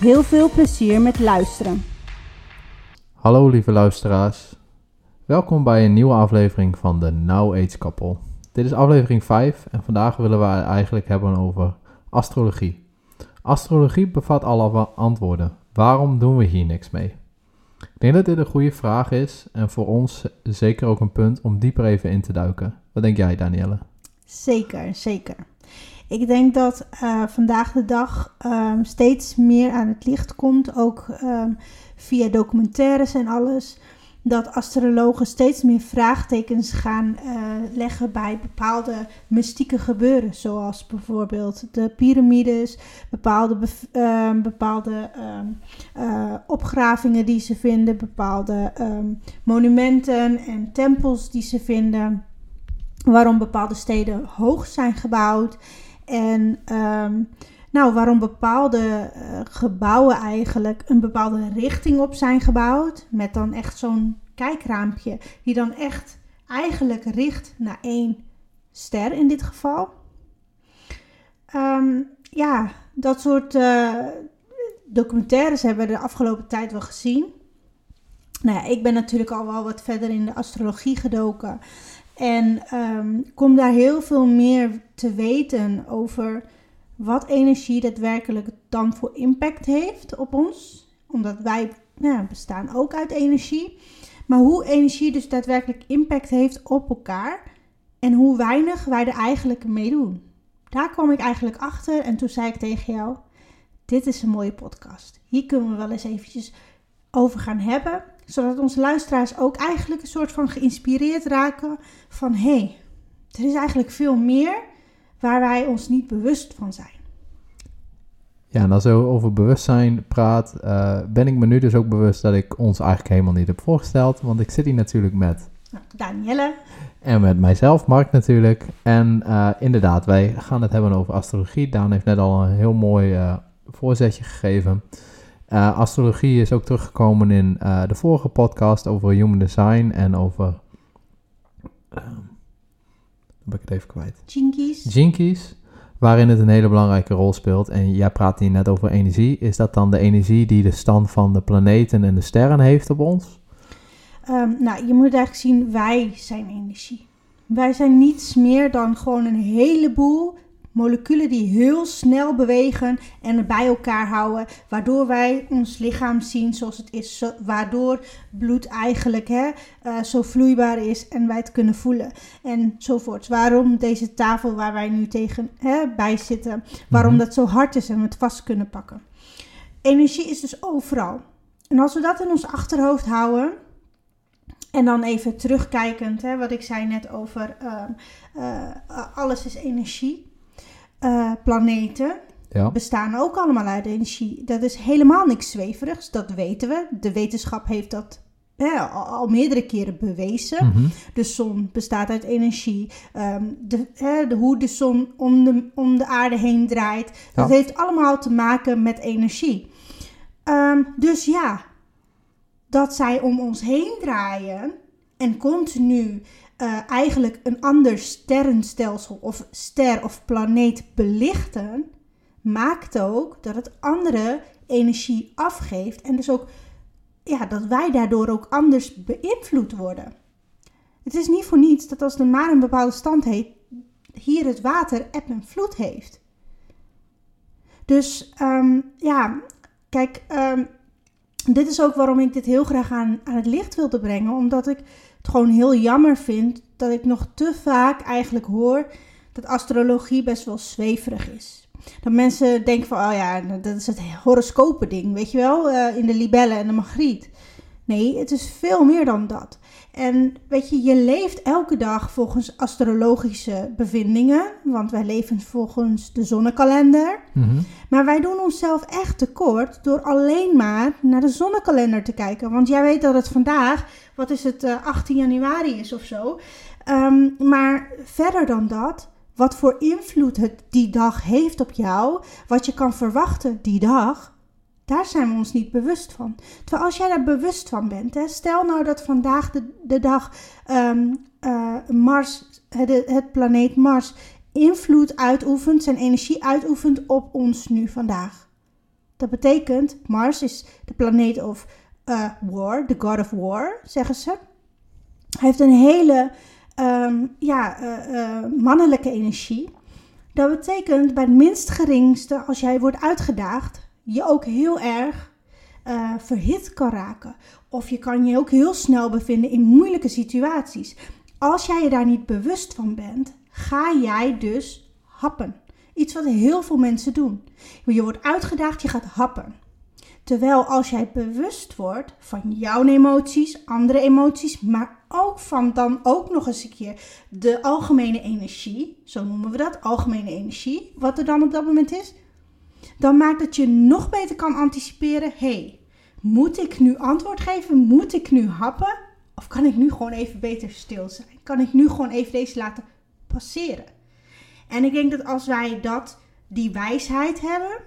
Heel veel plezier met luisteren. Hallo lieve luisteraars. Welkom bij een nieuwe aflevering van de Now Age Couple. Dit is aflevering 5 en vandaag willen we het eigenlijk hebben over astrologie. Astrologie bevat alle antwoorden. Waarom doen we hier niks mee? Ik denk dat dit een goede vraag is en voor ons zeker ook een punt om dieper even in te duiken. Wat denk jij, Danielle? Zeker, zeker. Ik denk dat uh, vandaag de dag um, steeds meer aan het licht komt, ook um, via documentaires en alles, dat astrologen steeds meer vraagtekens gaan uh, leggen bij bepaalde mystieke gebeuren, zoals bijvoorbeeld de piramides, bepaalde, uh, bepaalde uh, opgravingen die ze vinden, bepaalde monumenten en tempels die ze vinden, waarom bepaalde steden hoog zijn gebouwd en um, nou, waarom bepaalde uh, gebouwen eigenlijk een bepaalde richting op zijn gebouwd. Met dan echt zo'n kijkraampje die dan echt eigenlijk richt naar één ster in dit geval. Um, ja, dat soort uh, documentaires hebben we de afgelopen tijd wel gezien. Nou ja, ik ben natuurlijk al wel wat verder in de astrologie gedoken. En um, kom daar heel veel meer te weten over wat energie daadwerkelijk dan voor impact heeft op ons. Omdat wij bestaan ook uit energie. Maar hoe energie dus daadwerkelijk impact heeft op elkaar. En hoe weinig wij er eigenlijk mee doen. Daar kwam ik eigenlijk achter en toen zei ik tegen jou: Dit is een mooie podcast. Hier kunnen we wel eens eventjes over gaan hebben zodat onze luisteraars ook eigenlijk een soort van geïnspireerd raken van hé, hey, er is eigenlijk veel meer waar wij ons niet bewust van zijn. Ja, en als je over bewustzijn praat, uh, ben ik me nu dus ook bewust dat ik ons eigenlijk helemaal niet heb voorgesteld. Want ik zit hier natuurlijk met... Danielle. En met mijzelf, Mark natuurlijk. En uh, inderdaad, wij gaan het hebben over astrologie. Daan heeft net al een heel mooi uh, voorzetje gegeven. Uh, astrologie is ook teruggekomen in uh, de vorige podcast over human design en over. Uh, ben ik het even kwijt. Jinkies. Jinkies, waarin het een hele belangrijke rol speelt. En jij praat hier net over energie. Is dat dan de energie die de stand van de planeten en de sterren heeft op ons? Um, nou, je moet eigenlijk zien, wij zijn energie. Wij zijn niets meer dan gewoon een heleboel moleculen die heel snel bewegen en bij elkaar houden, waardoor wij ons lichaam zien zoals het is, zo, waardoor bloed eigenlijk hè, uh, zo vloeibaar is en wij het kunnen voelen enzovoorts. Waarom deze tafel waar wij nu tegen hè, bij zitten, waarom -hmm. dat zo hard is en we het vast kunnen pakken. Energie is dus overal. En als we dat in ons achterhoofd houden, en dan even terugkijkend, hè, wat ik zei net over uh, uh, alles is energie uh, planeten ja. bestaan ook allemaal uit energie. Dat is helemaal niks zweverigs, dat weten we. De wetenschap heeft dat hè, al, al, meerdere keren bewezen. Mhm. Mm -hmm. De zon bestaat uit energie. Um, de, hè, de, hoe de zon om de, om de aarde heen draait. Ja. Dat heeft allemaal te maken met energie. Um, dus ja, dat zij om ons heen draaien en continu uh, eigenlijk een ander sterrenstelsel of ster of planeet belichten, maakt ook dat het andere energie afgeeft en dus ook ja, dat wij daardoor ook anders beïnvloed worden. Het is niet voor niets dat als de maan een bepaalde stand heeft, hier het water eb en vloed heeft. Dus um, ja, kijk, um, dit is ook waarom ik dit heel graag aan, aan het licht wilde brengen, omdat ik het gewoon heel jammer vind dat ik nog te vaak eigenlijk hoor dat astrologie best wel zweverig is. Dat mensen denken van, oh ja, dat is het horoscopen ding, weet je wel, uh, in de libellen en de magriet. Nee, het is veel meer dan dat. En weet je, je leeft elke dag volgens astrologische bevindingen, want wij leven volgens de zonnekalender. Mhm. Maar wij doen onszelf echt tekort door alleen maar naar de zonnekalender te kijken. Want jij weet dat het vandaag, wat is het, eh, 18 januari is of zo. Ehm, maar verder dan dat, wat voor invloed het die dag heeft op jou, wat je kan verwachten die dag, daar zijn we ons niet bewust van. Terwijl als jij daar bewust van bent, hè, stel nou dat vandaag de, de dag ehm, eh, Mars, het, het planeet Mars, invloed uitoefent, zijn energie uitoefent op ons nu vandaag. Dat betekent, Mars is de planeet of eh, war, the god of war, zeggen ze. Hij heeft een hele ehm, ja, eh, eh, mannelijke energie. Dat betekent bij het minst geringste, als jij wordt uitgedaagd, je ook heel erg verhit kan raken. Of je kan je ook heel snel bevinden in moeilijke situaties. Als jij je daar niet bewust van bent, ga jij dus happen. Iets wat heel veel mensen doen. Je wordt uitgedaagd, je gaat happen. Terwijl als jij bewust wordt van jouw emoties, andere emoties, maar ook van dan ook nog eens een keer de algemene energie, zo noemen we dat, algemene energie, wat er dan op dat moment is, dan maakt dat je nog beter kan anticiperen. hey, moet ik nu antwoord geven? Moet ik nu happen? Of kan ik nu gewoon even beter stil zijn? Kan ik nu gewoon even deze laten passeren? En ik denk dat als wij dat, die wijsheid hebben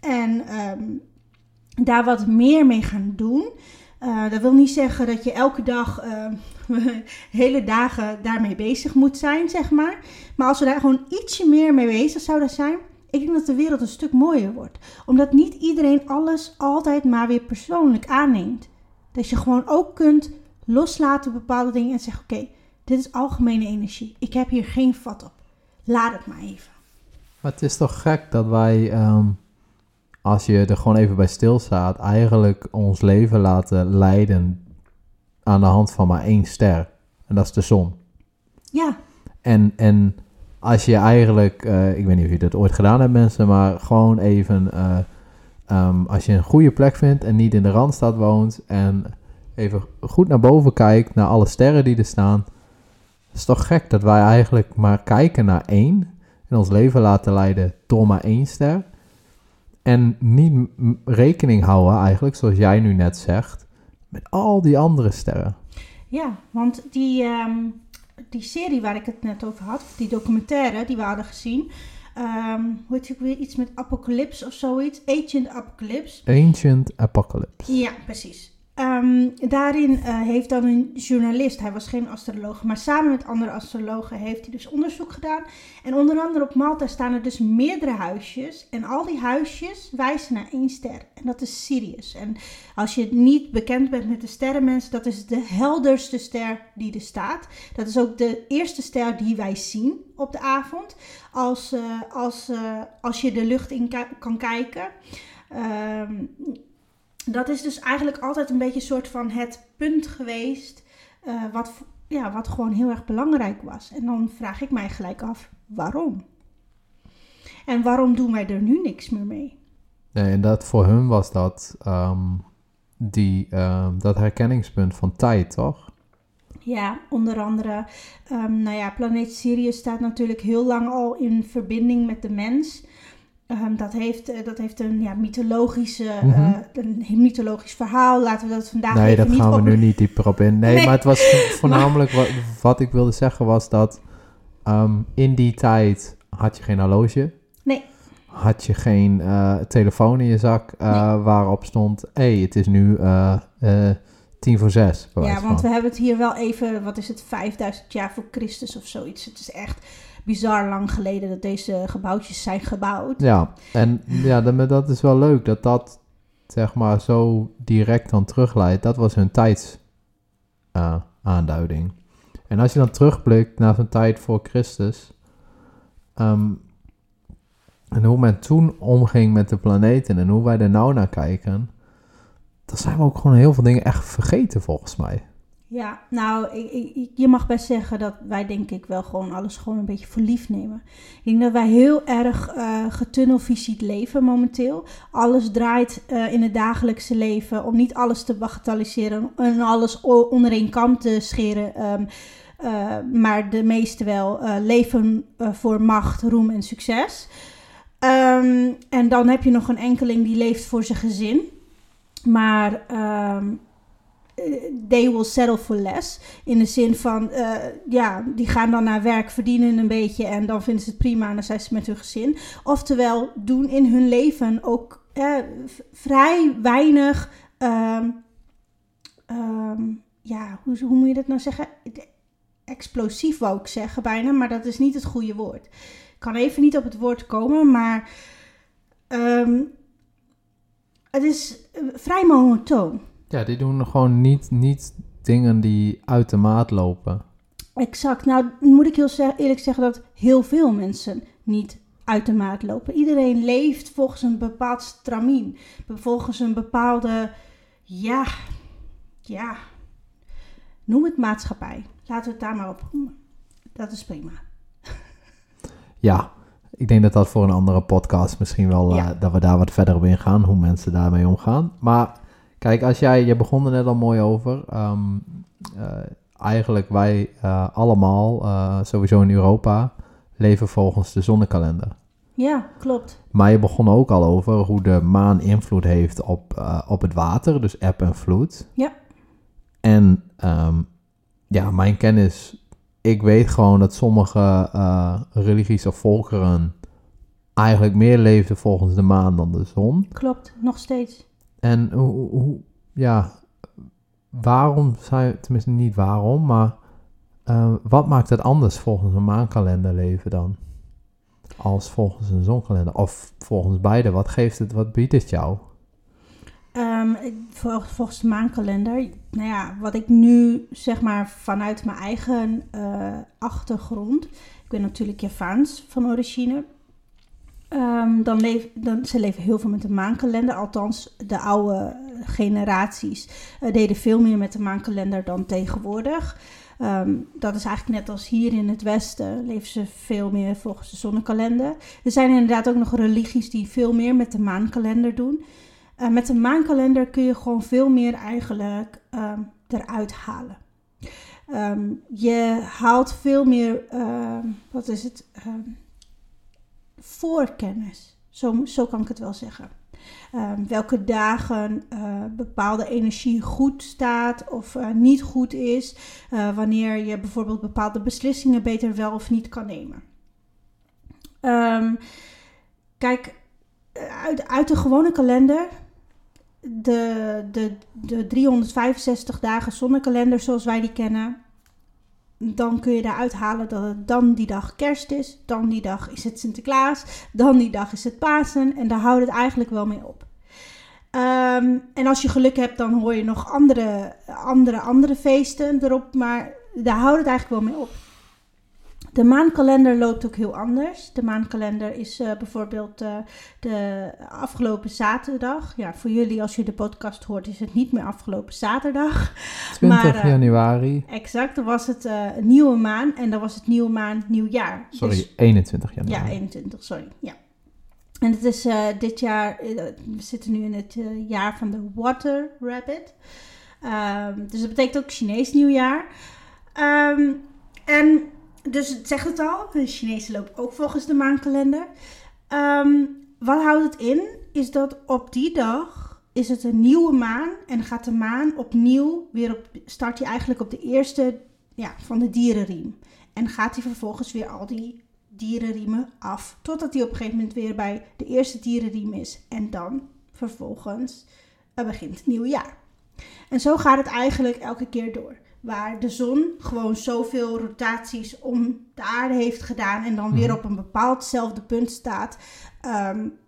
en ehm, daar wat meer mee gaan doen. eh, dat wil niet zeggen dat je elke dag, ehm, hele dagen daarmee bezig moet zijn, zeg maar. Maar als we daar gewoon ietsje meer mee bezig zouden zijn, ik denk dat de wereld een stuk mooier wordt. Omdat niet iedereen alles altijd maar weer persoonlijk aanneemt. Dat je gewoon ook kunt loslaten bepaalde dingen en zeggen: Oké, dit is algemene energie. Ik heb hier geen vat op. Laat het maar even. Maar het is toch gek dat wij, ehm, als je er gewoon even bij stilstaat, eigenlijk ons leven laten leiden aan de hand van maar één ster. En dat is de zon. Ja, En, en als je eigenlijk, eh, ik weet niet of je dat ooit gedaan hebt mensen, maar gewoon even, eh, ehm, als je een goede plek vindt en niet in de Randstad woont en even goed naar boven kijkt, naar alle sterren die er staan. Het is toch gek dat wij eigenlijk maar kijken naar één en ons leven laten leiden door maar één ster. En niet rekening houden eigenlijk, zoals jij nu net zegt, met al die andere sterren. Ja, want die, ehm, die serie waar ik het net over had, die documentaire die we hadden gezien, ehm hoe heet ook weer iets met Apocalypse of zoiets? Agent Apocalypse. Ancient Apocalypse. Ja, precies. Ehm, daarin eh, heeft dan een journalist, hij was geen astroloog, maar samen met andere astrologen heeft hij dus onderzoek gedaan. En onder andere op Malta staan er dus meerdere huisjes. En al die huisjes wijzen naar één ster. En dat is Sirius. En als je niet bekend bent met de sterrenmensen, dat is de helderste ster die er staat. Dat is ook de eerste ster die wij zien op de avond. Als, eh, als, eh, als je de lucht in kan kijken. Ehm, dat is dus eigenlijk altijd een beetje een soort van het punt geweest. eh, wat, ja, wat gewoon heel erg belangrijk was. En dan vraag ik mij gelijk af, waarom? En waarom doen wij er nu niks meer mee? Nee, en dat voor hun was dat ehm, die, ehm, dat herkenningspunt van tijd, toch? Ja, onder andere, ehm, nou ja, planeet Sirius staat natuurlijk heel lang al in verbinding met de mens. Ehm, dat, heeft, eh, dat heeft een ja, mythologische, Mhm. eh, een mythologisch verhaal. Laten we dat vandaag nee, even dat niet gaan we op... nu niet dieper op in. Nee, Nee. maar het was voornamelijk wat, wat ik wilde zeggen was dat ehm, in die tijd had je geen horloge. Nee. Had je geen eh, telefoon in je zak waarop stond, hé, hey, het is nu tien voor zes. Ja, want van. we hebben het hier wel even, wat is het, 5000 jaar voor Christus of zoiets. Het is echt bizar lang geleden dat deze gebouwtjes zijn gebouwd. Ja, en ja, dat, is wel leuk dat dat zeg maar zo direct dan terugleidt. Dat was hun tijdsaanduiding. en als je dan terugblikt naar zo'n tijd voor Christus ehm, en hoe men toen omging met de planeten en hoe wij er nou naar kijken, dan zijn we ook gewoon heel veel dingen echt vergeten volgens mij. Ja, nou, ik, ik- je mag best zeggen dat wij denk ik wel gewoon alles gewoon een beetje voor nemen. Ik denk dat wij heel erg eh getunnelvisied leven momenteel. Alles draait eh, in het dagelijkse leven om niet alles te bagatelliseren en alles onder één kam te scheren. ehm, eh, maar de meeste wel leven voor macht, roem en succes. Ehm, en dan heb je nog een enkeling die leeft voor zijn gezin. Maar ehm, eh, they will settle for less. In de zin van, eh, ja, die gaan dan naar werk, verdienen een beetje en dan vinden ze het prima en dan zijn ze met hun gezin. Oftewel, doen in hun leven ook eh, vrij weinig, ehm, ehm, ja, hoe, hoe moet je dat nou zeggen? Explosief wou ik zeggen bijna, maar dat is niet het goede woord. Ik kan even niet op het woord komen, maar ehm, het is eh, vrij monotoon. Ja, die doen gewoon niet, niet dingen die uit de maat lopen. Exact. Nou, moet ik heel eerlijk zeggen dat heel veel mensen niet uit de maat lopen. Iedereen leeft volgens een bepaald stramien. Volgens een bepaalde, ja, ja, noem het maatschappij. Laten we het daar maar op noemen. Dat is prima. Ja, ik denk dat dat voor een andere podcast misschien wel, eh, dat we daar wat verder op ingaan, hoe mensen daarmee omgaan. Maar kijk, als jij, je begon er net al mooi over, ehm, eh, eigenlijk wij eh, allemaal, eh, sowieso in Europa, leven volgens de zonnekalender. Ja, klopt. Maar je begon ook al over hoe de maan invloed heeft op, op het water, dus eb en vloed. Ja. En ehm, ja, mijn kennis, ik weet gewoon dat sommige religies of volkeren eigenlijk meer leefden volgens de maan dan de zon. Klopt, nog steeds. En hoe, hoe ja, waarom tenminste niet waarom, maar eh, wat maakt het anders volgens een maankalender leven dan? Als volgens een zonkalender? Of volgens beide, wat geeft het, wat biedt het jou? Ehm, volgens de maankalender, nou ja, wat ik nu zeg maar vanuit mijn eigen eh, achtergrond, ik ben natuurlijk Javaans van origine, Ehm, dan leef, dan, ze leven heel veel met de maankalender, althans de oude generaties eh, deden veel meer met de maankalender dan tegenwoordig. Ehm, dat is eigenlijk net als hier in het Westen, leven ze veel meer volgens de zonnekalender. Er zijn inderdaad ook nog religies die veel meer met de maankalender doen. Uh, met een maankalender kun je gewoon veel meer eigenlijk um, eruit halen. Je haalt veel meer, wat is het, voorkennis. Zo, zo kan ik het wel zeggen. welke dagen uh, bepaalde energie goed staat of uh, niet goed is. Uh, wanneer je bijvoorbeeld bepaalde beslissingen beter wel of niet kan nemen. Ehm, kijk, uit, uit de gewone kalender de, de, de 365 dagen zonnekalender zoals wij die kennen, dan kun je daaruit halen dat het dan die dag kerst is, dan die dag is het Sinterklaas, dan die dag is het Pasen en daar houdt het eigenlijk wel mee op. Um, en als je geluk hebt, dan hoor je nog andere, andere, andere feesten erop, maar daar houdt het eigenlijk wel mee op. De maankalender loopt ook heel anders. De maankalender is uh, bijvoorbeeld uh, de afgelopen zaterdag. Ja, voor jullie als je de podcast hoort is het niet meer afgelopen zaterdag. 20 maar, uh, januari. Exact, dan was het nieuwe maan en dan was het nieuwe maan nieuwjaar. Sorry, dus, 21 januari. Ja, 21, sorry. Ja. En het is dit jaar, we zitten nu in het jaar van de Water Rabbit. Um, dus dat betekent ook Chinees nieuwjaar. Um, en dus het zegt het al, de Chinezen lopen ook volgens de maankalender. Um, wat houdt het in? Is dat op die dag is het een nieuwe maan en gaat de maan opnieuw weer op, start hij eigenlijk op de eerste ja, van de dierenriem. En gaat hij vervolgens weer al die dierenriemen af, totdat hij op een gegeven moment weer bij de eerste dierenriem is. En dan vervolgens begint het nieuwe jaar. En zo gaat het eigenlijk elke keer door waar de zon gewoon zoveel rotaties om de aarde heeft gedaan en dan weer op een bepaaldzelfde punt staat, um,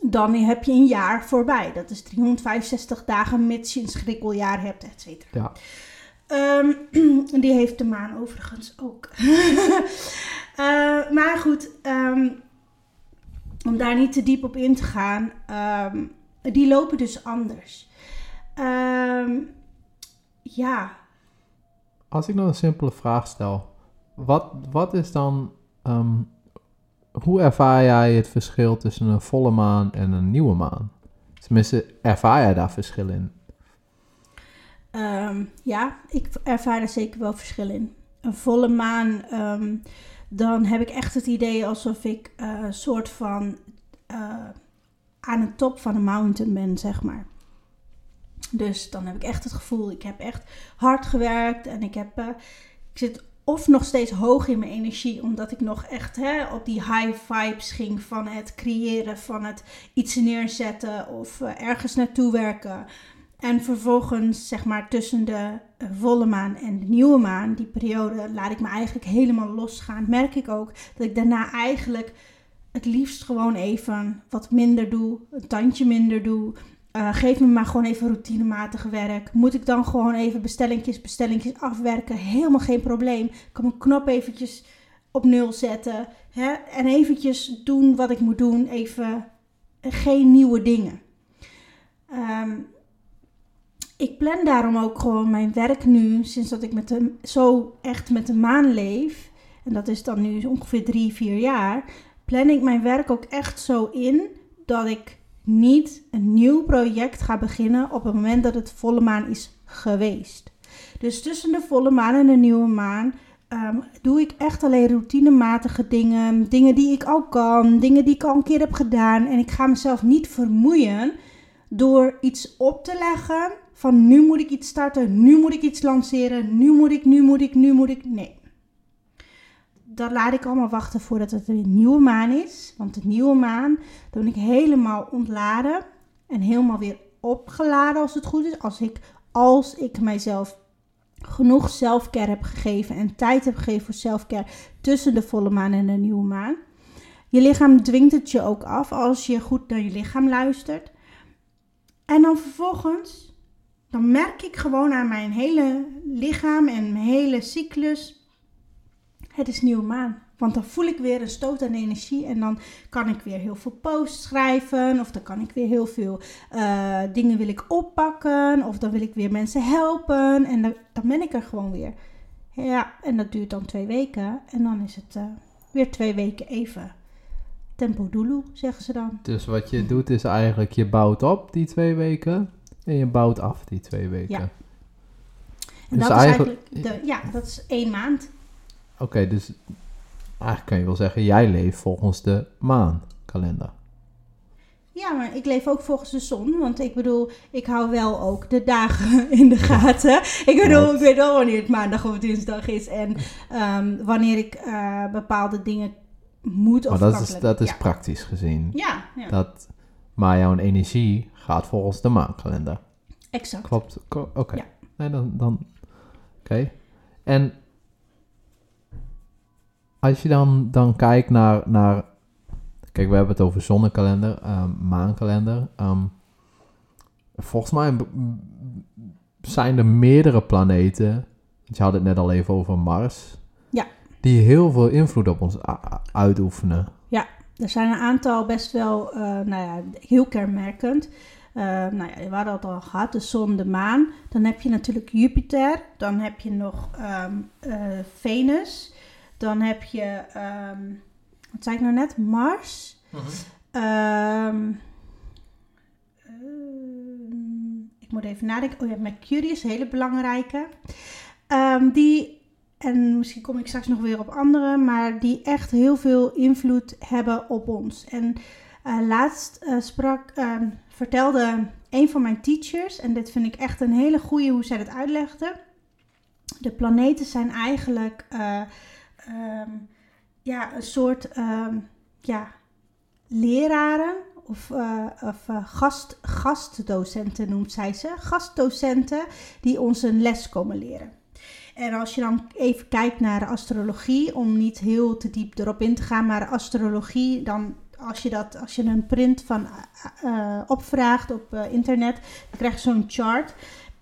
dan heb je een jaar voorbij. Dat is 365 dagen mits je een schrikkeljaar hebt, et cetera. Ja. Um, die heeft de maan overigens ook. uh, maar goed, um, om daar niet te diep op in te gaan, die lopen dus anders. ja, als ik dan een simpele vraag stel, wat, wat is dan, ehm, hoe ervaar jij het verschil tussen een volle maan en een nieuwe maan? Tenminste, ervaar jij daar verschil in? Ehm, ja, ik ervaar er zeker wel verschil in. Een volle maan, ehm, dan heb ik echt het idee alsof ik eh, een soort van eh, aan de top van een mountain ben, zeg maar. Dus dan heb ik echt het gevoel, ik heb echt hard gewerkt en ik, heb, uh, ik zit of nog steeds hoog in mijn energie, omdat ik nog echt hè, op die high vibes ging van het creëren, van het iets neerzetten of ergens naartoe werken. En vervolgens, zeg maar, tussen de eh, volle maan en de nieuwe maan, die periode, laat ik me eigenlijk helemaal losgaan. Merk ik ook dat ik daarna eigenlijk het liefst gewoon even wat minder doe, een tandje minder doe. Uh, geef me maar gewoon even routinematig werk. Moet ik dan gewoon even bestellingjes, bestellingjes afwerken? Helemaal geen probleem. Ik kan mijn knop eventjes op nul zetten. Hè? En eventjes doen wat ik moet doen. Even geen nieuwe dingen. Um, ik plan daarom ook gewoon mijn werk nu, sinds dat ik met zo echt met de maan leef. En dat is dan nu ongeveer drie, vier jaar. Plan ik mijn werk ook echt zo in dat ik niet een nieuw project ga beginnen op het moment dat het volle maan is geweest. Dus tussen de volle maan en de nieuwe maan um, doe ik echt alleen routinematige dingen. Dingen die ik al kan, dingen die ik al een keer heb gedaan. En ik ga mezelf niet vermoeien door iets op te leggen van nu moet ik iets starten, nu moet ik iets lanceren, nu moet ik, nu moet ik, nu moet ik. Nee. Dat laat ik allemaal wachten voordat het een nieuwe maan is. Want de nieuwe maan, dan ben ik helemaal ontladen en helemaal weer opgeladen als het goed is. Als ik, als ik mijzelf genoeg zelfcare heb gegeven en tijd heb gegeven voor zelfcare tussen de volle maan en de nieuwe maan. Je lichaam dwingt het je ook af als je goed naar je lichaam luistert. En dan vervolgens dan merk ik gewoon aan mijn hele lichaam en mijn hele cyclus, het is nieuwe maan. Want dan voel ik weer een stoot aan energie en dan kan ik weer heel veel posts schrijven. Of dan kan ik weer heel veel uh, dingen wil ik oppakken. Of dan wil ik weer mensen helpen. En dan, dan ben ik er gewoon weer. Ja, en dat duurt dan twee weken. En dan is het uh, weer twee weken even tempo dulu, zeggen ze dan. Dus wat je doet is eigenlijk, je bouwt op die twee weken. En je bouwt af die twee weken. Ja. En dus dat eigenlijk, is eigenlijk, de, ja, dat is één maand. Oké, dus eigenlijk kan je wel zeggen, jij leeft volgens de maankalender. Ja, maar ik leef ook volgens de zon. Want ik bedoel, ik hou wel ook de dagen in de gaten. Ik bedoel, ik weet wel wanneer het maandag of dinsdag is. En um, wanneer ik uh, bepaalde dingen moet of Maar dat is, dat is praktisch gezien. Ja, ja. Dat, maar jouw energie gaat volgens de maankalender. Exact. Klopt. Oké. Ja. Nee, dan. dan Oké. En als je dan, dan kijkt naar, naar. Kijk, we hebben het over zonnekalender, um, maankalender. Um, volgens mij zijn er meerdere planeten. Je had het net al even over Mars. Ja. Die heel veel invloed op ons uitoefenen. Ja, er zijn een aantal best wel, uh, nou ja, heel kenmerkend. Uh, nou ja, we hadden het al gehad, de zon, de maan. Dan heb je natuurlijk Jupiter. Dan heb je nog um, uh, Venus. Dan heb je, um, wat zei ik nou net? Mars. Uh -huh. um, ik moet even nadenken. Oh ja, Mercurius, is een hele belangrijke. die, en misschien kom ik straks nog weer op andere, maar die echt heel veel invloed hebben op ons. En laatst sprak vertelde een van mijn teachers, en dit vind ik echt een hele goede hoe zij het uitlegde. De planeten zijn eigenlijk um, ja, een soort um, ja, leraren of, uh, of uh, gast, gastdocenten noemt zij ze. Gastdocenten die ons een les komen leren. En als je dan even kijkt naar astrologie, om niet heel te diep erop in te gaan, maar astrologie, dan als je, dat, als je een print van uh, opvraagt op internet, dan krijg je zo'n chart.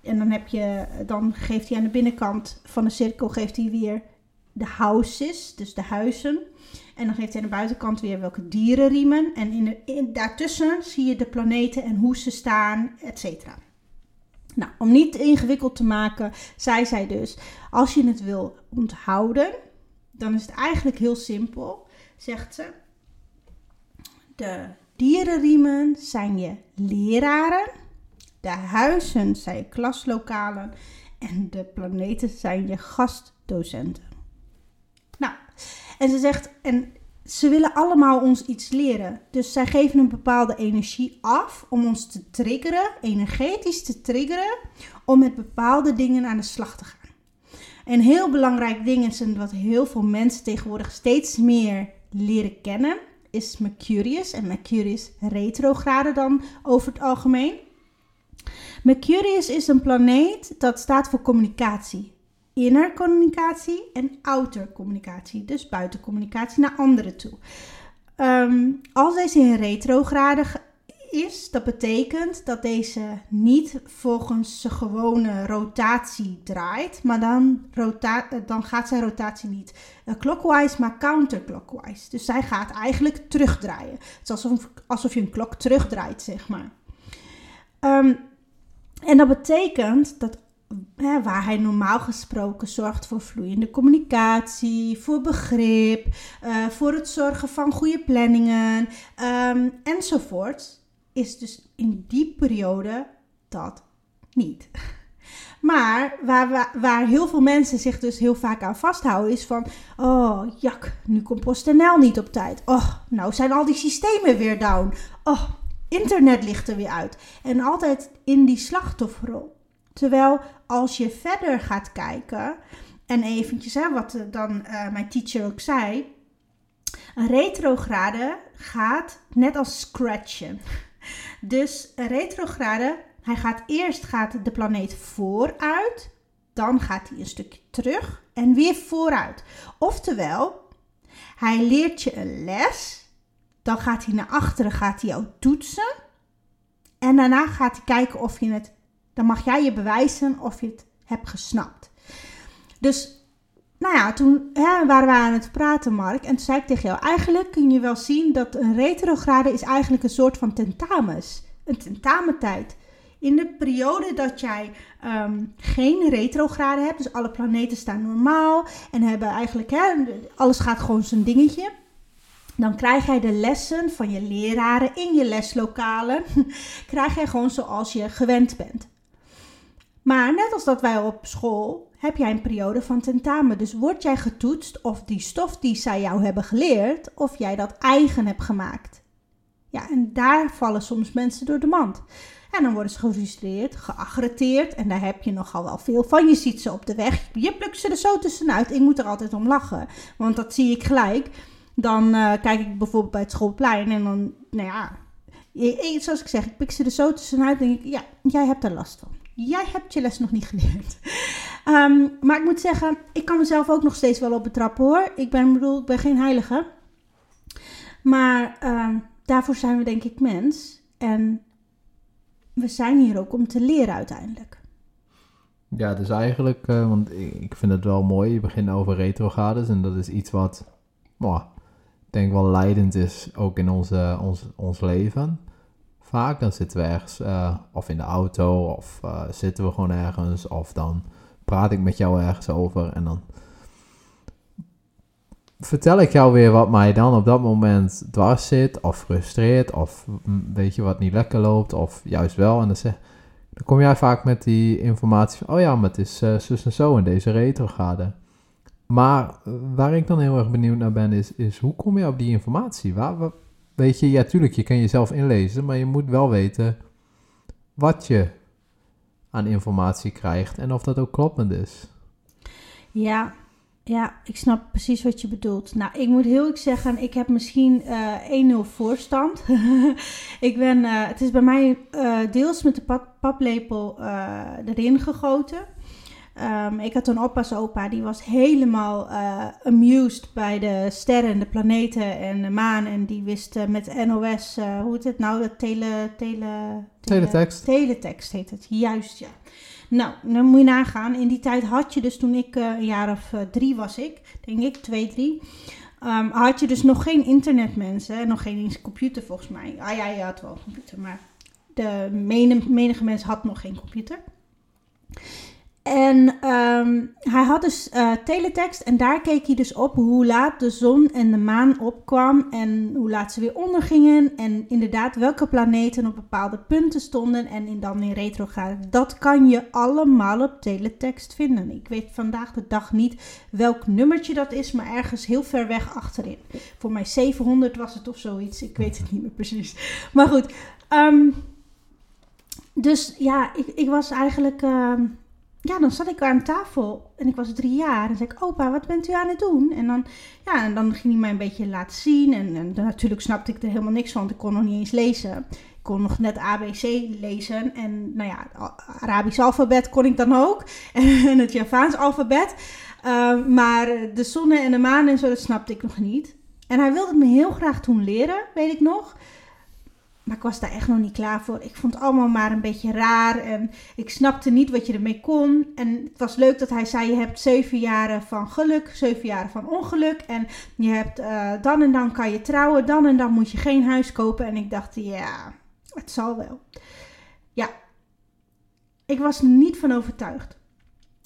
En dan, heb je, dan geeft hij aan de binnenkant van de cirkel geeft hij weer de houses, dus de huizen. En dan geeft hij aan de buitenkant weer welke dieren riemen. En in de, daartussen zie je de planeten en hoe ze staan, et cetera. Nou, om niet ingewikkeld te maken, zei zij dus: als je het wil onthouden, dan is het eigenlijk heel simpel, zegt ze. De dierenriemen zijn je leraren, de huizen zijn je klaslokalen en de planeten zijn je gastdocenten. En ze zegt, en ze willen allemaal ons iets leren. Dus zij geven een bepaalde energie af om ons te triggeren, energetisch te triggeren, om met bepaalde dingen aan de slag te gaan. Een heel belangrijk ding is, en wat heel veel mensen tegenwoordig steeds meer leren kennen, is Mercurius. En Mercurius retrograde dan over het algemeen. Mercurius is een planeet dat staat voor communicatie. Inner communicatie en outer communicatie. Dus buitencommunicatie naar anderen toe. Ehm, als deze in retrograde is, dat betekent dat deze niet volgens zijn gewone rotatie draait, maar dan, rota dan gaat zijn rotatie niet uh, clockwise, maar counterclockwise. Dus zij gaat eigenlijk terugdraaien. Het is alsof, alsof je een klok terugdraait, zeg maar. Um, en dat betekent dat waar hij normaal gesproken zorgt voor vloeiende communicatie, voor begrip, uh, voor het zorgen van goede planningen um, enzovoort, is dus in die periode dat niet. Maar waar, waar, waar, heel veel mensen zich dus heel vaak aan vasthouden is van... Oh, jak, nu komt PostNL niet op tijd. Oh, nou zijn al die systemen weer down. Oh, internet ligt er weer uit. En altijd in die slachtofferrol. Terwijl als je verder gaat kijken... En eventjes, hè, wat dan uh, mijn teacher ook zei... Een retrograde gaat net als scratchen. Dus een retrograde, hij gaat eerst gaat de planeet vooruit, dan gaat hij een stukje terug en weer vooruit. Oftewel, hij leert je een les, dan gaat hij naar achteren, gaat hij jou toetsen en daarna gaat hij kijken of je het, dan mag jij je bewijzen of je het hebt gesnapt. Dus nou ja, toen hè, waren we aan het praten, Mark. En toen zei ik tegen jou, eigenlijk kun je wel zien dat een retrograde is eigenlijk een soort van tentamens. Een tentamentijd. In de periode dat jij um, geen retrograde hebt, dus alle planeten staan normaal en hebben eigenlijk, hè, alles gaat gewoon zijn dingetje. Dan krijg jij de lessen van je leraren in je leslokalen. krijg jij gewoon zoals je gewend bent. Maar net als dat wij op school heb jij een periode van tentamen. Dus word jij getoetst of die stof die zij jou hebben geleerd, of jij dat eigen hebt gemaakt. Ja, en daar vallen soms mensen door de mand. En dan worden ze gefrustreerd, geagreteerd. En daar heb je nogal wel veel van. Je ziet ze op de weg. Je plukt ze er zo tussenuit. Ik moet er altijd om lachen. Want dat zie ik gelijk. Dan uh, kijk ik bijvoorbeeld bij het schoolplein. En dan, nou ja. Zoals ik zeg, ik pik ze er zo tussenuit. denk ik, ja, jij hebt er last van. Jij hebt je les nog niet geleerd. Um, maar ik moet zeggen, ik kan mezelf ook nog steeds wel op betrappen hoor. Ik ben, bedoel, ik ben geen heilige. Maar um, daarvoor zijn we denk ik mens. En we zijn hier ook om te leren uiteindelijk. Ja, dus eigenlijk, uh, want ik vind het wel mooi. Je begint over retrogrades en dat is iets wat, ik denk wel leidend is ook in onze, ons, ons leven vaak. Dan zitten we ergens, uh, of in de auto, of uh, zitten we gewoon ergens, of dan praat ik met jou ergens over en dan vertel ik jou weer wat mij dan op dat moment dwars zit, of frustreert, of weet je wat niet lekker loopt, of juist wel. En dan, zeg, dan kom jij vaak met die informatie van, oh ja, maar het is uh, zus en zo in deze retrograde. Maar waar ik dan heel erg benieuwd naar ben, is, is hoe kom je op die informatie? Waar, weet je, ja, tuurlijk, je kan jezelf inlezen, maar je moet wel weten wat je aan informatie krijgt en of dat ook kloppend is. Ja, ja, ik snap precies wat je bedoelt. Nou, ik moet heel eerlijk zeggen, ik heb misschien uh, eh, 1-0 voorstand. ik ben, uh, het is bij mij uh, deels met de pap paplepel erin gegoten. Um, ik had een oppas opa, die was helemaal uh, amused bij de sterren en de planeten en de maan. En die wist uh, met NOS, uh, hoe heet het nou, de tele, tele, teletext. Teletext heet het, juist ja. Nou, dan moet je nagaan. In die tijd had je dus, toen ik een jaar of drie was ik, denk ik, twee, drie. Um, had je dus nog geen internetmensen, nog geen eens computer volgens mij. Ah ja, je had wel een computer, maar de menige, menige mens had nog geen computer. En ehm, hij had dus uh, teletext en daar keek hij dus op hoe laat de zon en de maan opkwam en hoe laat ze weer ondergingen en inderdaad welke planeten op bepaalde punten stonden en in, dan in retrograde. Dat kan je allemaal op teletext vinden. Ik weet vandaag de dag niet welk nummertje dat is, maar ergens heel ver weg achterin. Voor mij 700 was het of zoiets, ik weet het niet meer precies. Maar goed, um, dus ja, ik, ik was eigenlijk... Uh, ja, dan zat ik aan tafel en ik was drie jaar. En zei ik, opa, wat bent u aan het doen? En dan, ja, en dan ging hij mij een beetje laten zien. En, en natuurlijk snapte ik er helemaal niks van, want ik kon nog niet eens lezen. Ik kon nog net ABC lezen. En nou ja, Arabisch alfabet kon ik dan ook. En het Javaans alfabet. Uh, maar de zon en de maan en zo, dat snapte ik nog niet. En hij wilde het me heel graag toen leren, weet ik nog. Maar ik was daar echt nog niet klaar voor. Ik vond het allemaal maar een beetje raar. En ik snapte niet wat je ermee kon. En het was leuk dat hij zei: Je hebt zeven jaren van geluk, zeven jaren van ongeluk. En je hebt uh, dan en dan kan je trouwen. Dan en dan moet je geen huis kopen. En ik dacht: Ja, het zal wel. Ja, ik was er niet van overtuigd.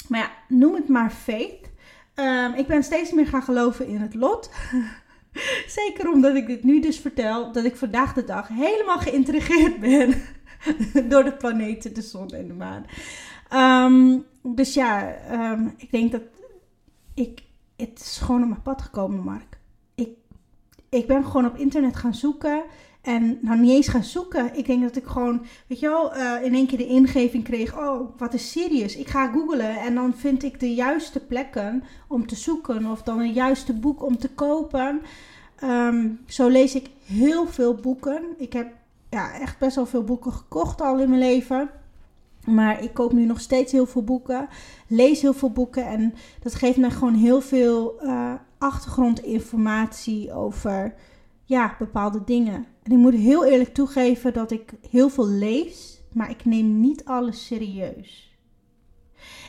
Maar ja, noem het maar faith. Um, ik ben steeds meer gaan geloven in het lot. Zeker omdat ik dit nu dus vertel, dat ik vandaag de dag helemaal geïntrigeerd ben door de planeten, de zon en de maan. Um, dus ja, um, ik denk dat ik, het is gewoon op mijn pad gekomen, Mark. Ik, ik ben gewoon op internet gaan zoeken. En nou niet eens gaan zoeken. Ik denk dat ik gewoon, weet je wel, uh, in één keer de ingeving kreeg. Oh, wat is Sirius? Ik ga googlen en dan vind ik de juiste plekken om te zoeken. Of dan een juiste boek om te kopen. Um, zo lees ik heel veel boeken. Ik heb ja, echt best wel veel boeken gekocht al in mijn leven. Maar ik koop nu nog steeds heel veel boeken. Lees heel veel boeken. En dat geeft mij gewoon heel veel uh, achtergrondinformatie over ja, bepaalde dingen. En ik moet heel eerlijk toegeven dat ik heel veel lees. Maar ik neem niet alles serieus.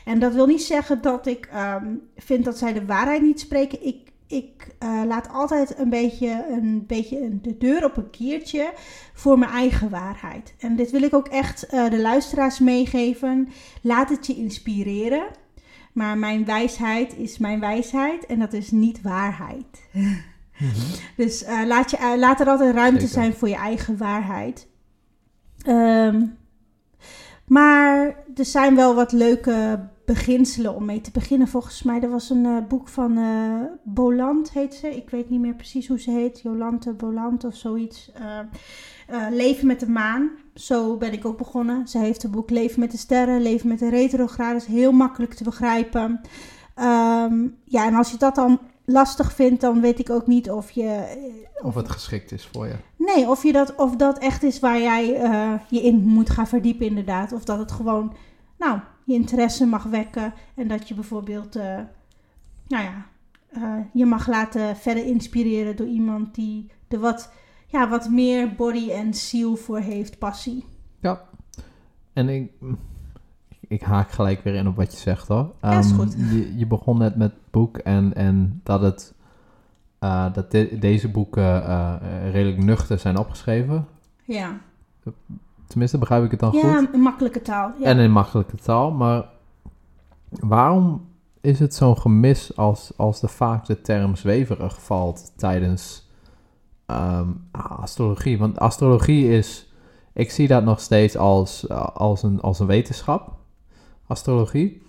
En dat wil niet zeggen dat ik um, vind dat zij de waarheid niet spreken. Ik ik uh, laat altijd een beetje, een beetje de deur op een kiertje voor mijn eigen waarheid. En dit wil ik ook echt uh, de luisteraars meegeven. Laat het je inspireren. Maar mijn wijsheid is mijn wijsheid en dat is niet waarheid. Mm -hmm. Dus uh, laat, je, laat er altijd ruimte Zeker. zijn voor je eigen waarheid. Um, maar er zijn wel wat leuke beginselen om mee te beginnen. Volgens mij, er was een uh, boek van uh, Boland, heet ze. Ik weet niet meer precies hoe ze heet. Jolante Boland of zoiets. Uh, Leven met de maan. Zo ben ik ook begonnen. Ze heeft een boek Leven met de sterren, Leven met de retrograde. is heel makkelijk te begrijpen. Um, ja, en als je dat dan lastig vindt, dan weet ik ook niet of je... Of het geschikt is voor je. Nee, of, je dat, of dat echt is waar jij uh, je in moet gaan verdiepen inderdaad. Of dat het gewoon, nou, je interesse mag wekken. En dat je bijvoorbeeld, uh, nou ja, uh, je mag laten verder inspireren door iemand die er wat, ja, wat meer body en ziel voor heeft, passie. Ja, en ik, ik haak gelijk weer in op wat je zegt hoor. Ja, is goed. Um, je, je, begon net met het boek en, en dat, het, uh, dat de, deze boeken uh, redelijk nuchter zijn opgeschreven. Ja. Tenminste, begrijp ik het dan ja, goed? Ja, in makkelijke taal. Ja. En in makkelijke taal. Maar waarom is het zo'n gemis als, als er vaak de term zweverig valt tijdens um, astrologie? Want astrologie is, ik zie dat nog steeds als, als, een, als een wetenschap astrologie.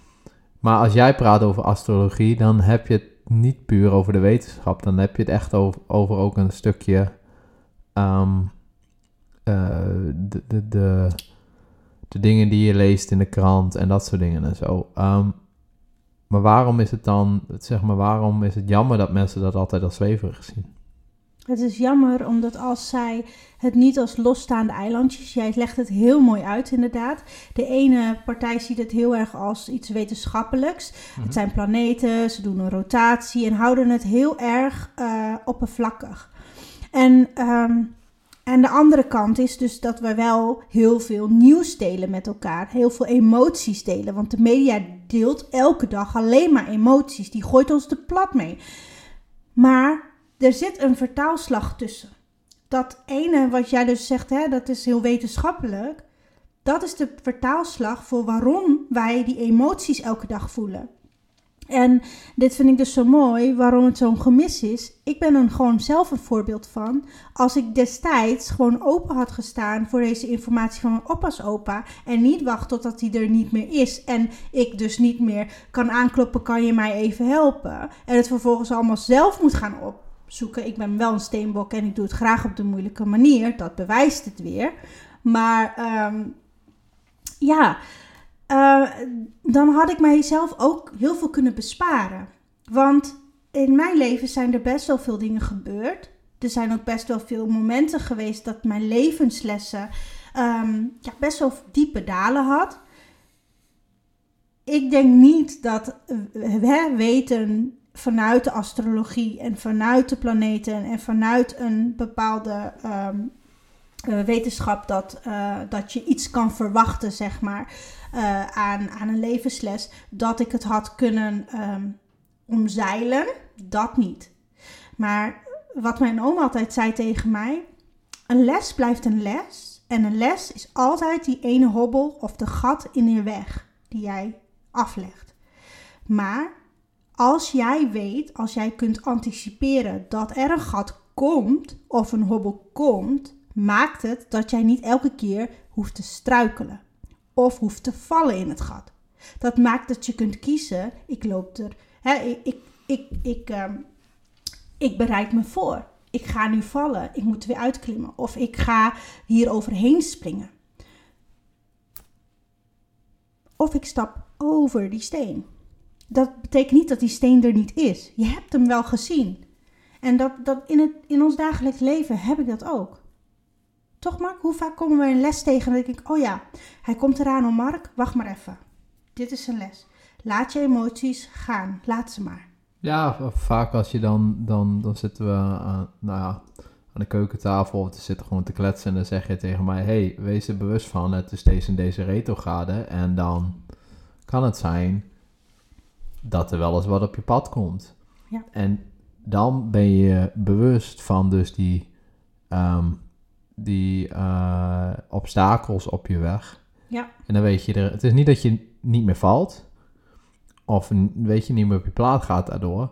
Maar als jij praat over astrologie, dan heb je het niet puur over de wetenschap. Dan heb je het echt over, over ook een stukje um, uh, de, de, de, dingen die je leest in de krant en dat soort dingen en zo. Um, maar waarom is het dan, zeg maar, waarom is het jammer dat mensen dat altijd als zweverig zien? Het is jammer omdat als zij het niet als losstaande eilandjes, jij legt het heel mooi uit inderdaad. De ene partij ziet het heel erg als iets wetenschappelijks. Het zijn planeten, ze doen een rotatie en houden het heel erg uh, oppervlakkig. En, um, en de andere kant is dus dat we wel heel veel nieuws delen met elkaar. Heel veel emoties delen. Want de media deelt elke dag alleen maar emoties. Die gooit ons de plat mee. Maar er zit een vertaalslag tussen. Dat ene wat jij dus zegt, hè, dat is heel wetenschappelijk. Dat is de vertaalslag voor waarom wij die emoties elke dag voelen. En dit vind ik dus zo mooi, waarom het zo'n gemis is. Ik ben er gewoon zelf een voorbeeld van. Als ik destijds gewoon open had gestaan voor deze informatie van mijn oppas opa. En niet wacht totdat hij er niet meer is. En ik dus niet meer kan aankloppen, kan je mij even helpen. En het vervolgens allemaal zelf moet gaan opzoeken. Ik ben wel een steenbok en ik doe het graag op de moeilijke manier. Dat bewijst het weer. Maar ehm, ja, uh, dan had ik mijzelf ook heel veel kunnen besparen. Want in mijn leven zijn er best wel veel dingen gebeurd. Er zijn ook best wel veel momenten geweest dat mijn levenslessen um, ja, best wel diepe dalen had. Ik denk niet dat we weten vanuit de astrologie en vanuit de planeten en vanuit een bepaalde um, wetenschap dat, uh, dat je iets kan verwachten, zeg maar uh, aan, aan een levensles, dat ik het had kunnen um, omzeilen. Dat niet. Maar wat mijn oom altijd zei tegen mij: een les blijft een les. En een les is altijd die ene hobbel of de gat in je weg die jij aflegt. Maar als jij weet, als jij kunt anticiperen dat er een gat komt of een hobbel komt, maakt het dat jij niet elke keer hoeft te struikelen of hoeft te vallen in het gat. Dat maakt dat je kunt kiezen, ik loop er, hè, ik, ik, ik, ik, um, ik bereid me voor. Ik ga nu vallen, ik moet weer uitklimmen of ik ga hier overheen springen. Of ik stap over die steen. Dat betekent niet dat die steen er niet is. Je hebt hem wel gezien. En dat, dat in, het, in ons dagelijks leven heb ik dat ook. Toch Mark, hoe vaak komen we een les tegen en ik denk, oh ja, hij komt eraan om Mark, wacht maar even. Dit is een les. Laat je emoties gaan, laat ze maar. Ja, vaak als je dan, dan, dan zitten we aan, nou ja, aan de keukentafel of te zitten gewoon te kletsen en dan zeg je tegen mij, hey, wees er bewust van, het is deze en deze retrograde en dan kan het zijn dat er wel eens wat op je pad komt. Ja. En dan ben je bewust van dus die... Um, die uh, obstakels op je weg. Ja. En dan weet je er. Het is niet dat je niet meer valt. Of weet je niet meer op je plaat gaat daardoor.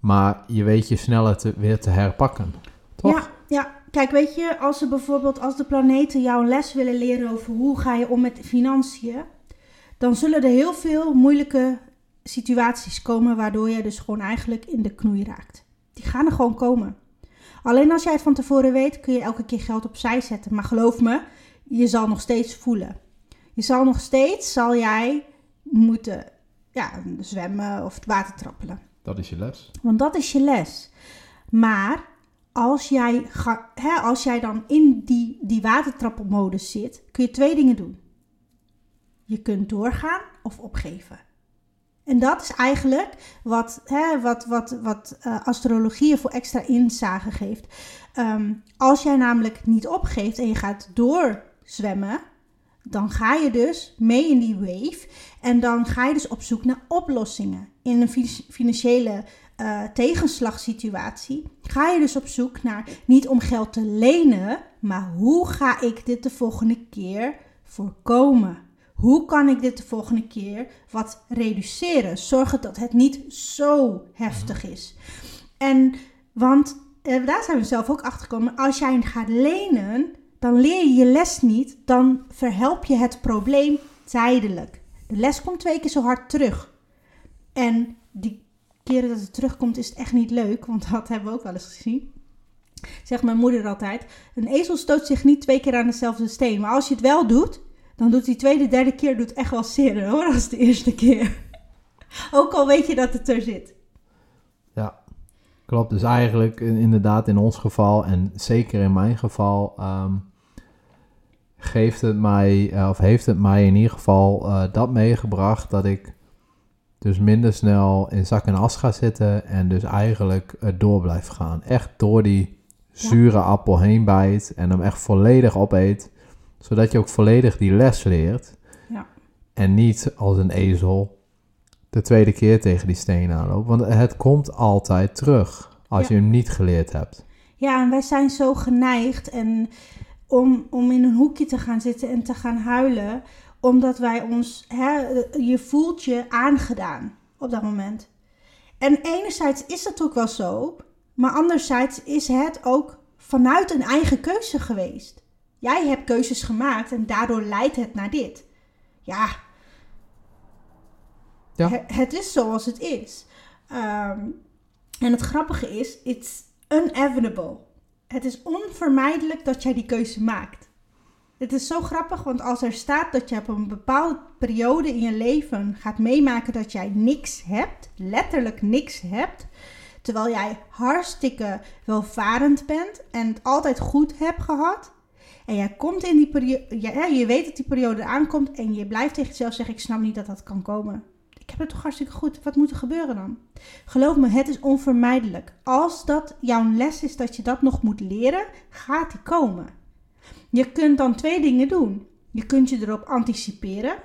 Maar je weet je sneller te, weer te herpakken. Toch? Ja, ja. Kijk, weet je, als ze bijvoorbeeld als de planeten jou een les willen leren over hoe ga je om met financiën, dan zullen er heel veel moeilijke situaties komen waardoor je dus gewoon eigenlijk in de knoei raakt. Die gaan er gewoon komen. Alleen als jij het van tevoren weet, kun je elke keer geld opzij zetten. Maar geloof me, je zal nog steeds voelen. Je zal nog steeds, zal jij moeten ja, zwemmen of het water trappelen. Dat is je les. Want dat is je les. Maar als jij, ga, hè, als jij dan in die, die watertrappelmodus zit, kun je twee dingen doen. Je kunt doorgaan of opgeven. En dat is eigenlijk wat, hè, wat, wat, wat uh, astrologie voor extra inzage geeft. Um, als jij namelijk niet opgeeft en je gaat doorzwemmen, dan ga je dus mee in die wave. En dan ga je dus op zoek naar oplossingen. In een financiële uh, tegenslagsituatie ga je dus op zoek naar niet om geld te lenen, maar hoe ga ik dit de volgende keer voorkomen? Hoe kan ik dit de volgende keer wat reduceren? Zorgen dat het niet zo heftig is. En want eh, daar zijn we zelf ook achter gekomen. Als jij gaat lenen, dan leer je je les niet. Dan verhelp je het probleem tijdelijk. De les komt twee keer zo hard terug. En die keren dat het terugkomt is het echt niet leuk. Want dat hebben we ook wel eens gezien. Zegt mijn moeder altijd. Een ezel stoot zich niet twee keer aan dezelfde steen. Maar als je het wel doet, dan doet die tweede, derde keer doet echt wel zeer hoor, als de eerste keer. Ook al weet je dat het er zit. Ja, klopt. Dus eigenlijk inderdaad in ons geval en zeker in mijn geval um, geeft het mij, eh, of heeft het mij in ieder geval uh, dat meegebracht dat ik dus minder snel in zak en as ga zitten en dus eigenlijk uh, door blijf gaan. Echt door die zure ja. appel heen bijt en hem echt volledig opeet zodat je ook volledig die les leert. Ja. En niet als een ezel de tweede keer tegen die steen aanloopt. Want het komt altijd terug als je hem niet geleerd hebt. Ja, en wij zijn zo geneigd en om, om in een hoekje te gaan zitten en te gaan huilen. Omdat wij ons, hè, je voelt je aangedaan op dat moment. En enerzijds is dat ook wel zo, maar anderzijds is het ook vanuit een eigen keuze geweest. Jij hebt keuzes gemaakt en daardoor leidt het naar dit. Ja, het is zoals het is. Ehm, en het grappige is, it's unavoidable. Het is onvermijdelijk dat jij die keuze maakt. Het is zo grappig, want als er staat dat je op een bepaalde periode in je leven gaat meemaken dat jij niks hebt, letterlijk niks hebt, terwijl jij hartstikke welvarend bent en het altijd goed hebt gehad, en jij komt in die periode, ja, je weet dat die periode aankomt en je blijft tegen jezelf zeggen, ik snap niet dat dat kan komen. Ik heb het toch hartstikke goed. Wat moet er gebeuren dan? Geloof me, het is onvermijdelijk. Als dat jouw les is dat je dat nog moet leren, gaat die komen. Je kunt dan twee dingen doen. Je kunt je erop anticiperen.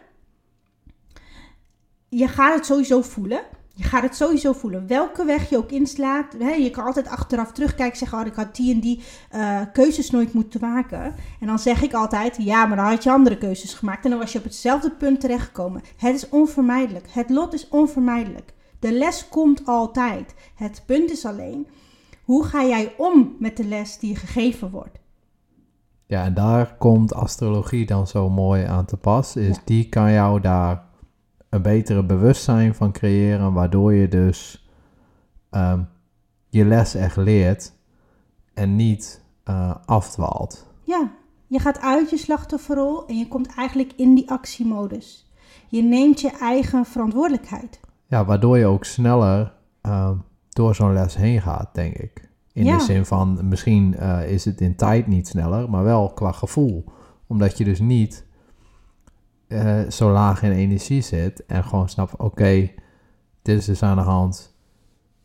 Je gaat het sowieso voelen. Je gaat het sowieso voelen. Welke weg je ook inslaat. Hè, je kan altijd achteraf terugkijken en zeggen: oh, ik had die en die eh, keuzes nooit moeten maken. En dan zeg ik altijd: ja, maar dan had je andere keuzes gemaakt. En dan was je op hetzelfde punt terechtgekomen. Het is onvermijdelijk. Het lot is onvermijdelijk. De les komt altijd. Het punt is alleen: hoe ga jij om met de les die je gegeven wordt? Ja, en daar komt astrologie dan zo mooi aan te pas. Is Ja. die kan jou daar een betere bewustzijn van creëren, waardoor je dus ehm, je les echt leert en niet eh, afdwaalt. Ja, je gaat uit je slachtofferrol en je komt eigenlijk in die actiemodus. Je neemt je eigen verantwoordelijkheid. Ja, waardoor je ook sneller ehm, door zo'n les heen gaat, denk ik. In Ja. de zin van, misschien eh, is het in tijd niet sneller, maar wel qua gevoel. Omdat je dus niet eh, zo laag in energie zit en gewoon snapt, oké, dit is dus aan de hand.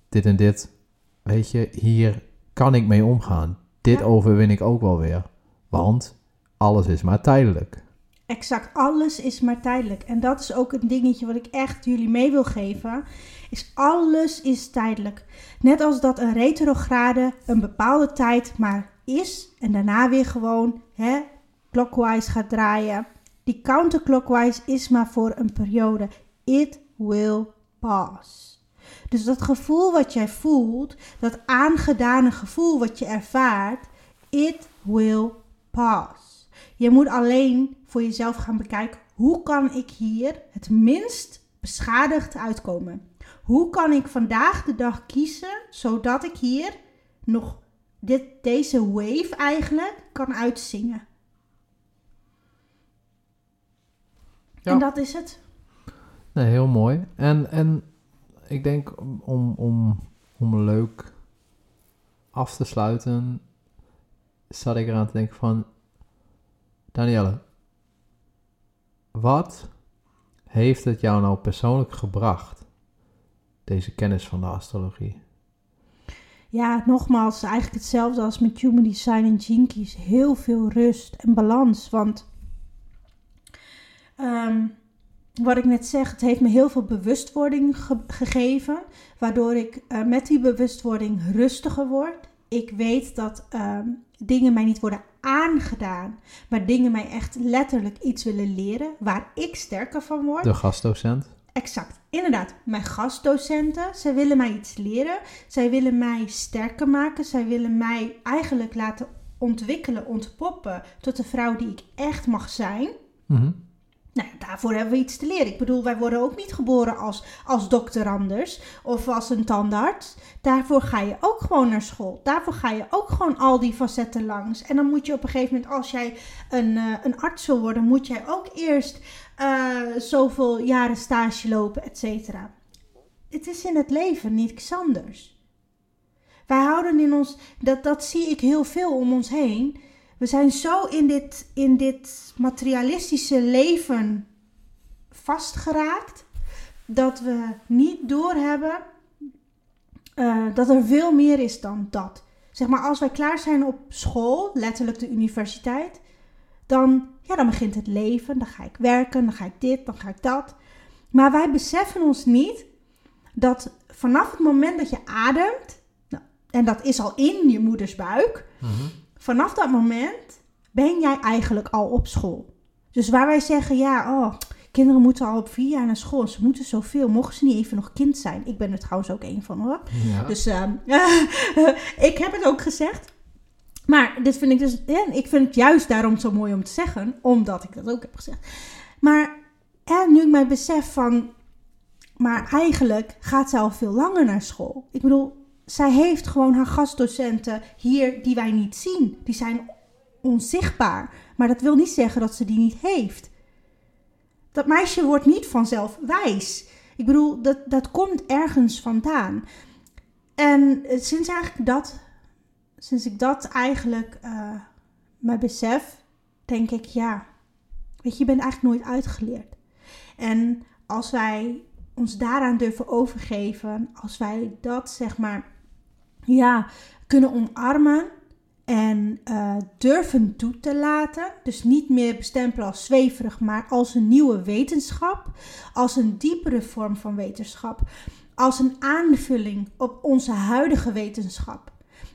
Dit en dit, weet je, hier kan ik mee omgaan. Dit Ja. overwin ik ook wel weer. Want alles is maar tijdelijk. Exact, alles is maar tijdelijk. En dat is ook een dingetje wat ik echt jullie mee wil geven. Is alles is tijdelijk. Net als dat een retrograde een bepaalde tijd maar is. En daarna weer gewoon hè, clockwise gaat draaien. Die counterclockwise is maar voor een periode. It will pass. Dus dat gevoel wat jij voelt, dat aangedane gevoel wat je ervaart, it will pass. Je moet alleen voor jezelf gaan bekijken, hoe kan ik hier het minst beschadigd uitkomen? Hoe kan ik vandaag de dag kiezen, zodat ik hier nog dit, deze wave eigenlijk kan uitzingen? Ja. En dat is het. Nee, heel mooi. En, en ik denk om, om, om, om leuk af te sluiten, zat ik eraan te denken van, Danielle, wat heeft het jou nou persoonlijk gebracht, deze kennis van de astrologie? Ja, nogmaals, eigenlijk hetzelfde als met Human Design en Jinkies. Heel veel rust en balans. Want ehm, wat ik net zeg, het heeft me heel veel bewustwording ge- gegeven. Waardoor ik eh, met die bewustwording rustiger word. Ik weet dat ehm, dingen mij niet worden aangedaan. Maar dingen mij echt letterlijk iets willen leren. Waar ik sterker van word. De gastdocent? Exact, inderdaad. Mijn gastdocenten, zij willen mij iets leren. Zij willen mij sterker maken. Zij willen mij eigenlijk laten ontwikkelen, ontpoppen tot de vrouw die ik echt mag zijn. Mhm. Nou, daarvoor hebben we iets te leren. Ik bedoel, wij worden ook niet geboren als, als dokter anders of als een tandarts. Daarvoor ga je ook gewoon naar school. Daarvoor ga je ook gewoon al die facetten langs. En dan moet je op een gegeven moment, als jij een, eh, een arts wil worden, moet jij ook eerst eh, zoveel jaren stage lopen, et cetera. Het is in het leven niets anders. Wij houden in ons, dat, dat zie ik heel veel om ons heen. We zijn zo in dit, in dit materialistische leven vastgeraakt dat we niet doorhebben eh dat er veel meer is dan dat. Zeg maar, als wij klaar zijn op school, letterlijk de universiteit, dan, ja, dan begint het leven. Dan ga ik werken, dan ga ik dit, dan ga ik dat. Maar wij beseffen ons niet dat vanaf het moment dat je ademt, nou, en dat is al in je moeders buik, Mhm. vanaf dat moment ben jij eigenlijk al op school? Dus waar wij zeggen, ja, oh, kinderen moeten al op vier jaar naar school. Ze moeten zoveel. Mogen ze niet even nog kind zijn? Ik ben er trouwens ook één van hoor. Ja. Dus ehm, ik heb het ook gezegd. Maar dit vind ik dus, ja, ik vind het juist daarom zo mooi om te zeggen, omdat ik dat ook heb gezegd. Maar en nu ik mij besef van, maar eigenlijk gaat zij al veel langer naar school. Ik bedoel, zij heeft gewoon haar gastdocenten hier die wij niet zien. Die zijn onzichtbaar. Maar dat wil niet zeggen dat ze die niet heeft. Dat meisje wordt niet vanzelf wijs. Ik bedoel, dat, dat komt ergens vandaan. En eh, sinds eigenlijk dat, sinds ik dat eigenlijk uh, me besef, denk ik, ja, weet je, je bent eigenlijk nooit uitgeleerd. En als wij ons daaraan durven overgeven, als wij dat zeg maar, ja, kunnen omarmen en uh, durven toe te laten, dus niet meer bestempelen als zweverig, maar als een nieuwe wetenschap, als een diepere vorm van wetenschap, als een aanvulling op onze huidige wetenschap.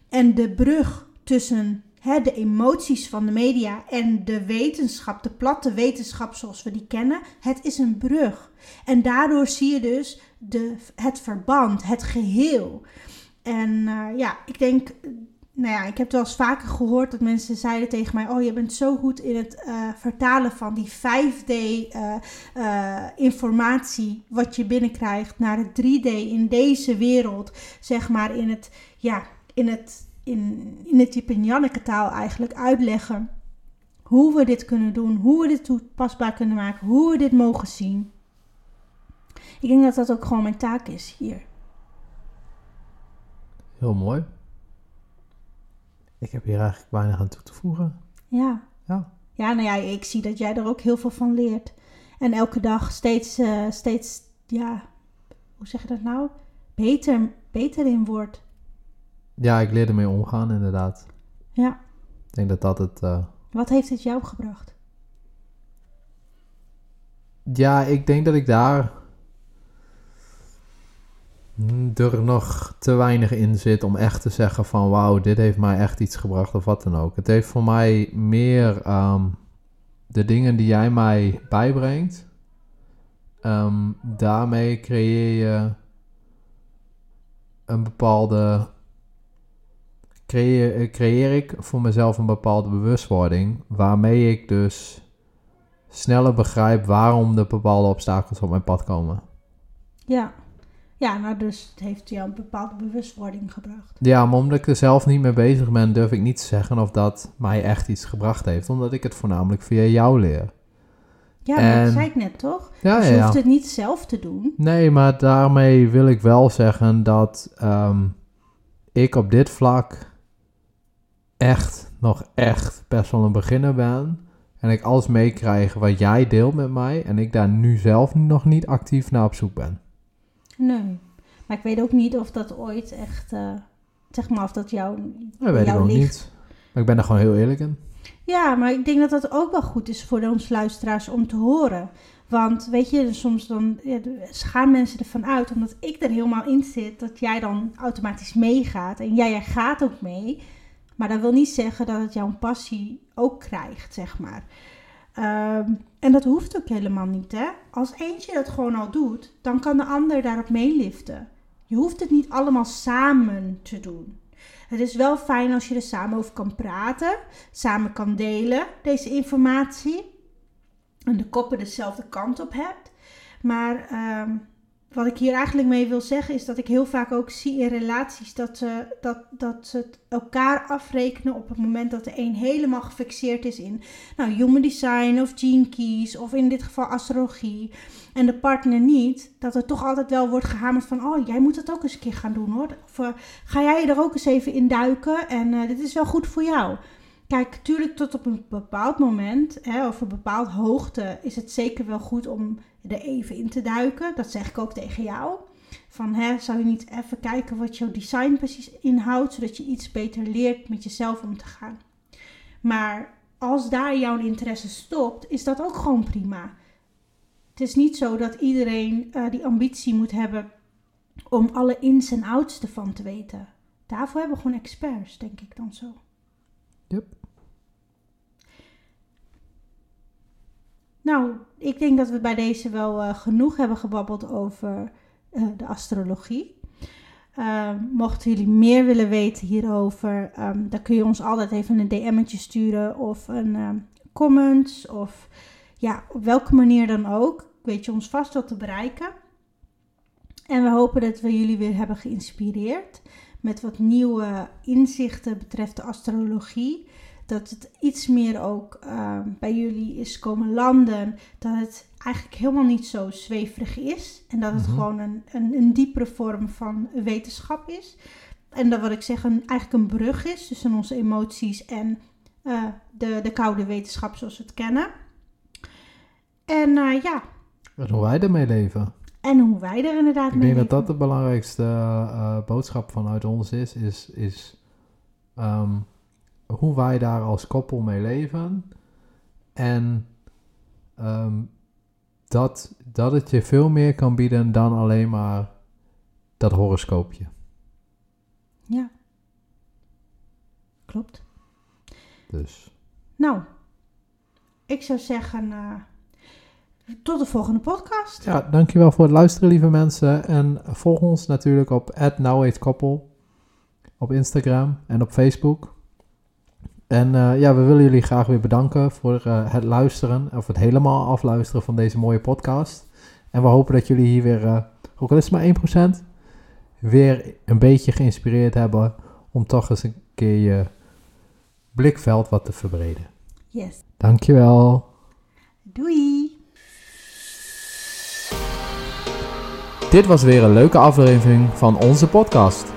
En de brug tussen hè, de emoties van de media en de wetenschap, de platte wetenschap zoals we die kennen, het is een brug. En daardoor zie je dus de, het verband, het geheel. En uh, ja, ik denk, nou ja, ik heb wel eens vaker gehoord dat mensen zeiden tegen mij: Oh, je bent zo goed in het uh, vertalen van die 5D-informatie, uh, wat je binnenkrijgt, naar het 3D in deze wereld, zeg maar in het, ja, in het in, in het en Janneke taal eigenlijk uitleggen hoe we dit kunnen doen, hoe we dit toepasbaar kunnen maken, hoe we dit mogen zien. Ik denk dat dat ook gewoon mijn taak is hier. Heel mooi. Ik heb hier eigenlijk weinig aan toe te voegen. Ja. Ja. Ja, nou ja, ik zie dat jij er ook heel veel van leert. En elke dag steeds, uh, steeds ja, hoe zeg je dat nou? Beter, beter in wordt. Ja, ik leer ermee omgaan, inderdaad. Ja. Ik denk dat dat het. Uh... Wat heeft het jou gebracht? Ja, ik denk dat ik daar er nog te weinig in zit om echt te zeggen van wauw, dit heeft mij echt iets gebracht of wat dan ook. Het heeft voor mij meer um, de dingen die jij mij bijbrengt. Um, daarmee creëer je een bepaalde creëer, creëer ik voor mezelf een bepaalde bewustwording, waarmee ik dus sneller begrijp waarom de bepaalde obstakels op mijn pad komen. Ja, ja nou dus het heeft jou een bepaalde bewustwording gebracht. Ja, maar omdat ik er zelf niet mee bezig ben, durf ik niet te zeggen of dat mij echt iets gebracht heeft, omdat ik het voornamelijk via jou leer. Ja, en... dat zei ik net toch? Ja, dus je ja, hoeft ja. het niet zelf te doen. Nee, maar daarmee wil ik wel zeggen dat um, ik op dit vlak echt, nog echt best wel een beginner ben. En ik alles meekrijg wat jij deelt met mij. En ik daar nu zelf nog niet actief naar op zoek ben. Nee. Maar ik weet ook niet of dat ooit echt, uh, zeg maar, of dat jou. Dat weet ik ook ligt. niet. Maar ik ben er gewoon heel eerlijk in. Ja, maar ik denk dat dat ook wel goed is voor onze luisteraars om te horen. Want weet je, soms dan ja, gaan mensen ervan uit, omdat ik er helemaal in zit, dat jij dan automatisch meegaat. En jij, jij gaat ook mee. Maar dat wil niet zeggen dat het jouw passie ook krijgt, zeg maar. Um, en dat hoeft ook helemaal niet, hè. Als eentje dat gewoon al doet, dan kan de ander daarop meeliften. Je hoeft het niet allemaal samen te doen. Het is wel fijn als je er samen over kan praten, samen kan delen, deze informatie. En de koppen dezelfde kant op hebt. Maar um, wat ik hier eigenlijk mee wil zeggen is dat ik heel vaak ook zie in relaties dat ze, dat, dat ze het elkaar afrekenen op het moment dat de een helemaal gefixeerd is in nou, human design of gene keys of in dit geval astrologie en de partner niet, dat er toch altijd wel wordt gehamerd van oh jij moet het ook eens een keer gaan doen hoor. Of uh, ga jij er ook eens even in duiken en uh, dit is wel goed voor jou. Kijk, natuurlijk tot op een bepaald moment, hè, of een bepaald hoogte, is het zeker wel goed om er even in te duiken. Dat zeg ik ook tegen jou. Van, hè, zou je niet even kijken wat jouw design precies inhoudt, zodat je iets beter leert met jezelf om te gaan. Maar als daar jouw interesse stopt, is dat ook gewoon prima. Het is niet zo dat iedereen uh, die ambitie moet hebben om alle ins en outs ervan te weten. Daarvoor hebben we gewoon experts, denk ik dan zo. Yep. Nou, ik denk dat we bij deze wel uh, genoeg hebben gebabbeld over uh, de astrologie. Uh, mochten jullie meer willen weten hierover, um, dan kun je ons altijd even een DM'tje sturen of een um, comments of ja, op welke manier dan ook. Weet je ons vast wel te bereiken. En we hopen dat we jullie weer hebben geïnspireerd met wat nieuwe inzichten betreft de astrologie. Dat het iets meer ook uh, bij jullie is komen landen. Dat het eigenlijk helemaal niet zo zweverig is. En dat het Mhm. gewoon een, een, een diepere vorm van wetenschap is. En dat wat ik zeg, een, eigenlijk een brug is tussen onze emoties en eh, de, de koude wetenschap zoals we het kennen. En eh, ja, En hoe wij ermee leven. en hoe wij er inderdaad Ik mee denk dat dat leven. de belangrijkste eh, boodschap vanuit ons is. Is, is ehm, hoe wij daar als koppel mee leven. En ehm, dat, dat het je veel meer kan bieden dan alleen maar dat horoscoopje. Ja. Klopt. Dus Nou, ik zou zeggen, eh, tot de volgende podcast. ja, dankjewel voor het luisteren, lieve mensen. En volg ons natuurlijk op @noweetkoppel op Instagram en op Facebook. En eh, ja, we willen jullie graag weer bedanken voor eh, het luisteren, of het helemaal afluisteren van deze mooie podcast. En we hopen dat jullie hier weer, eh, ook al is het maar 1%, weer een beetje geïnspireerd hebben om toch eens een keer je blikveld wat te verbreden. Yes. Dankjewel. Doei. Dit was weer een leuke aflevering van onze podcast.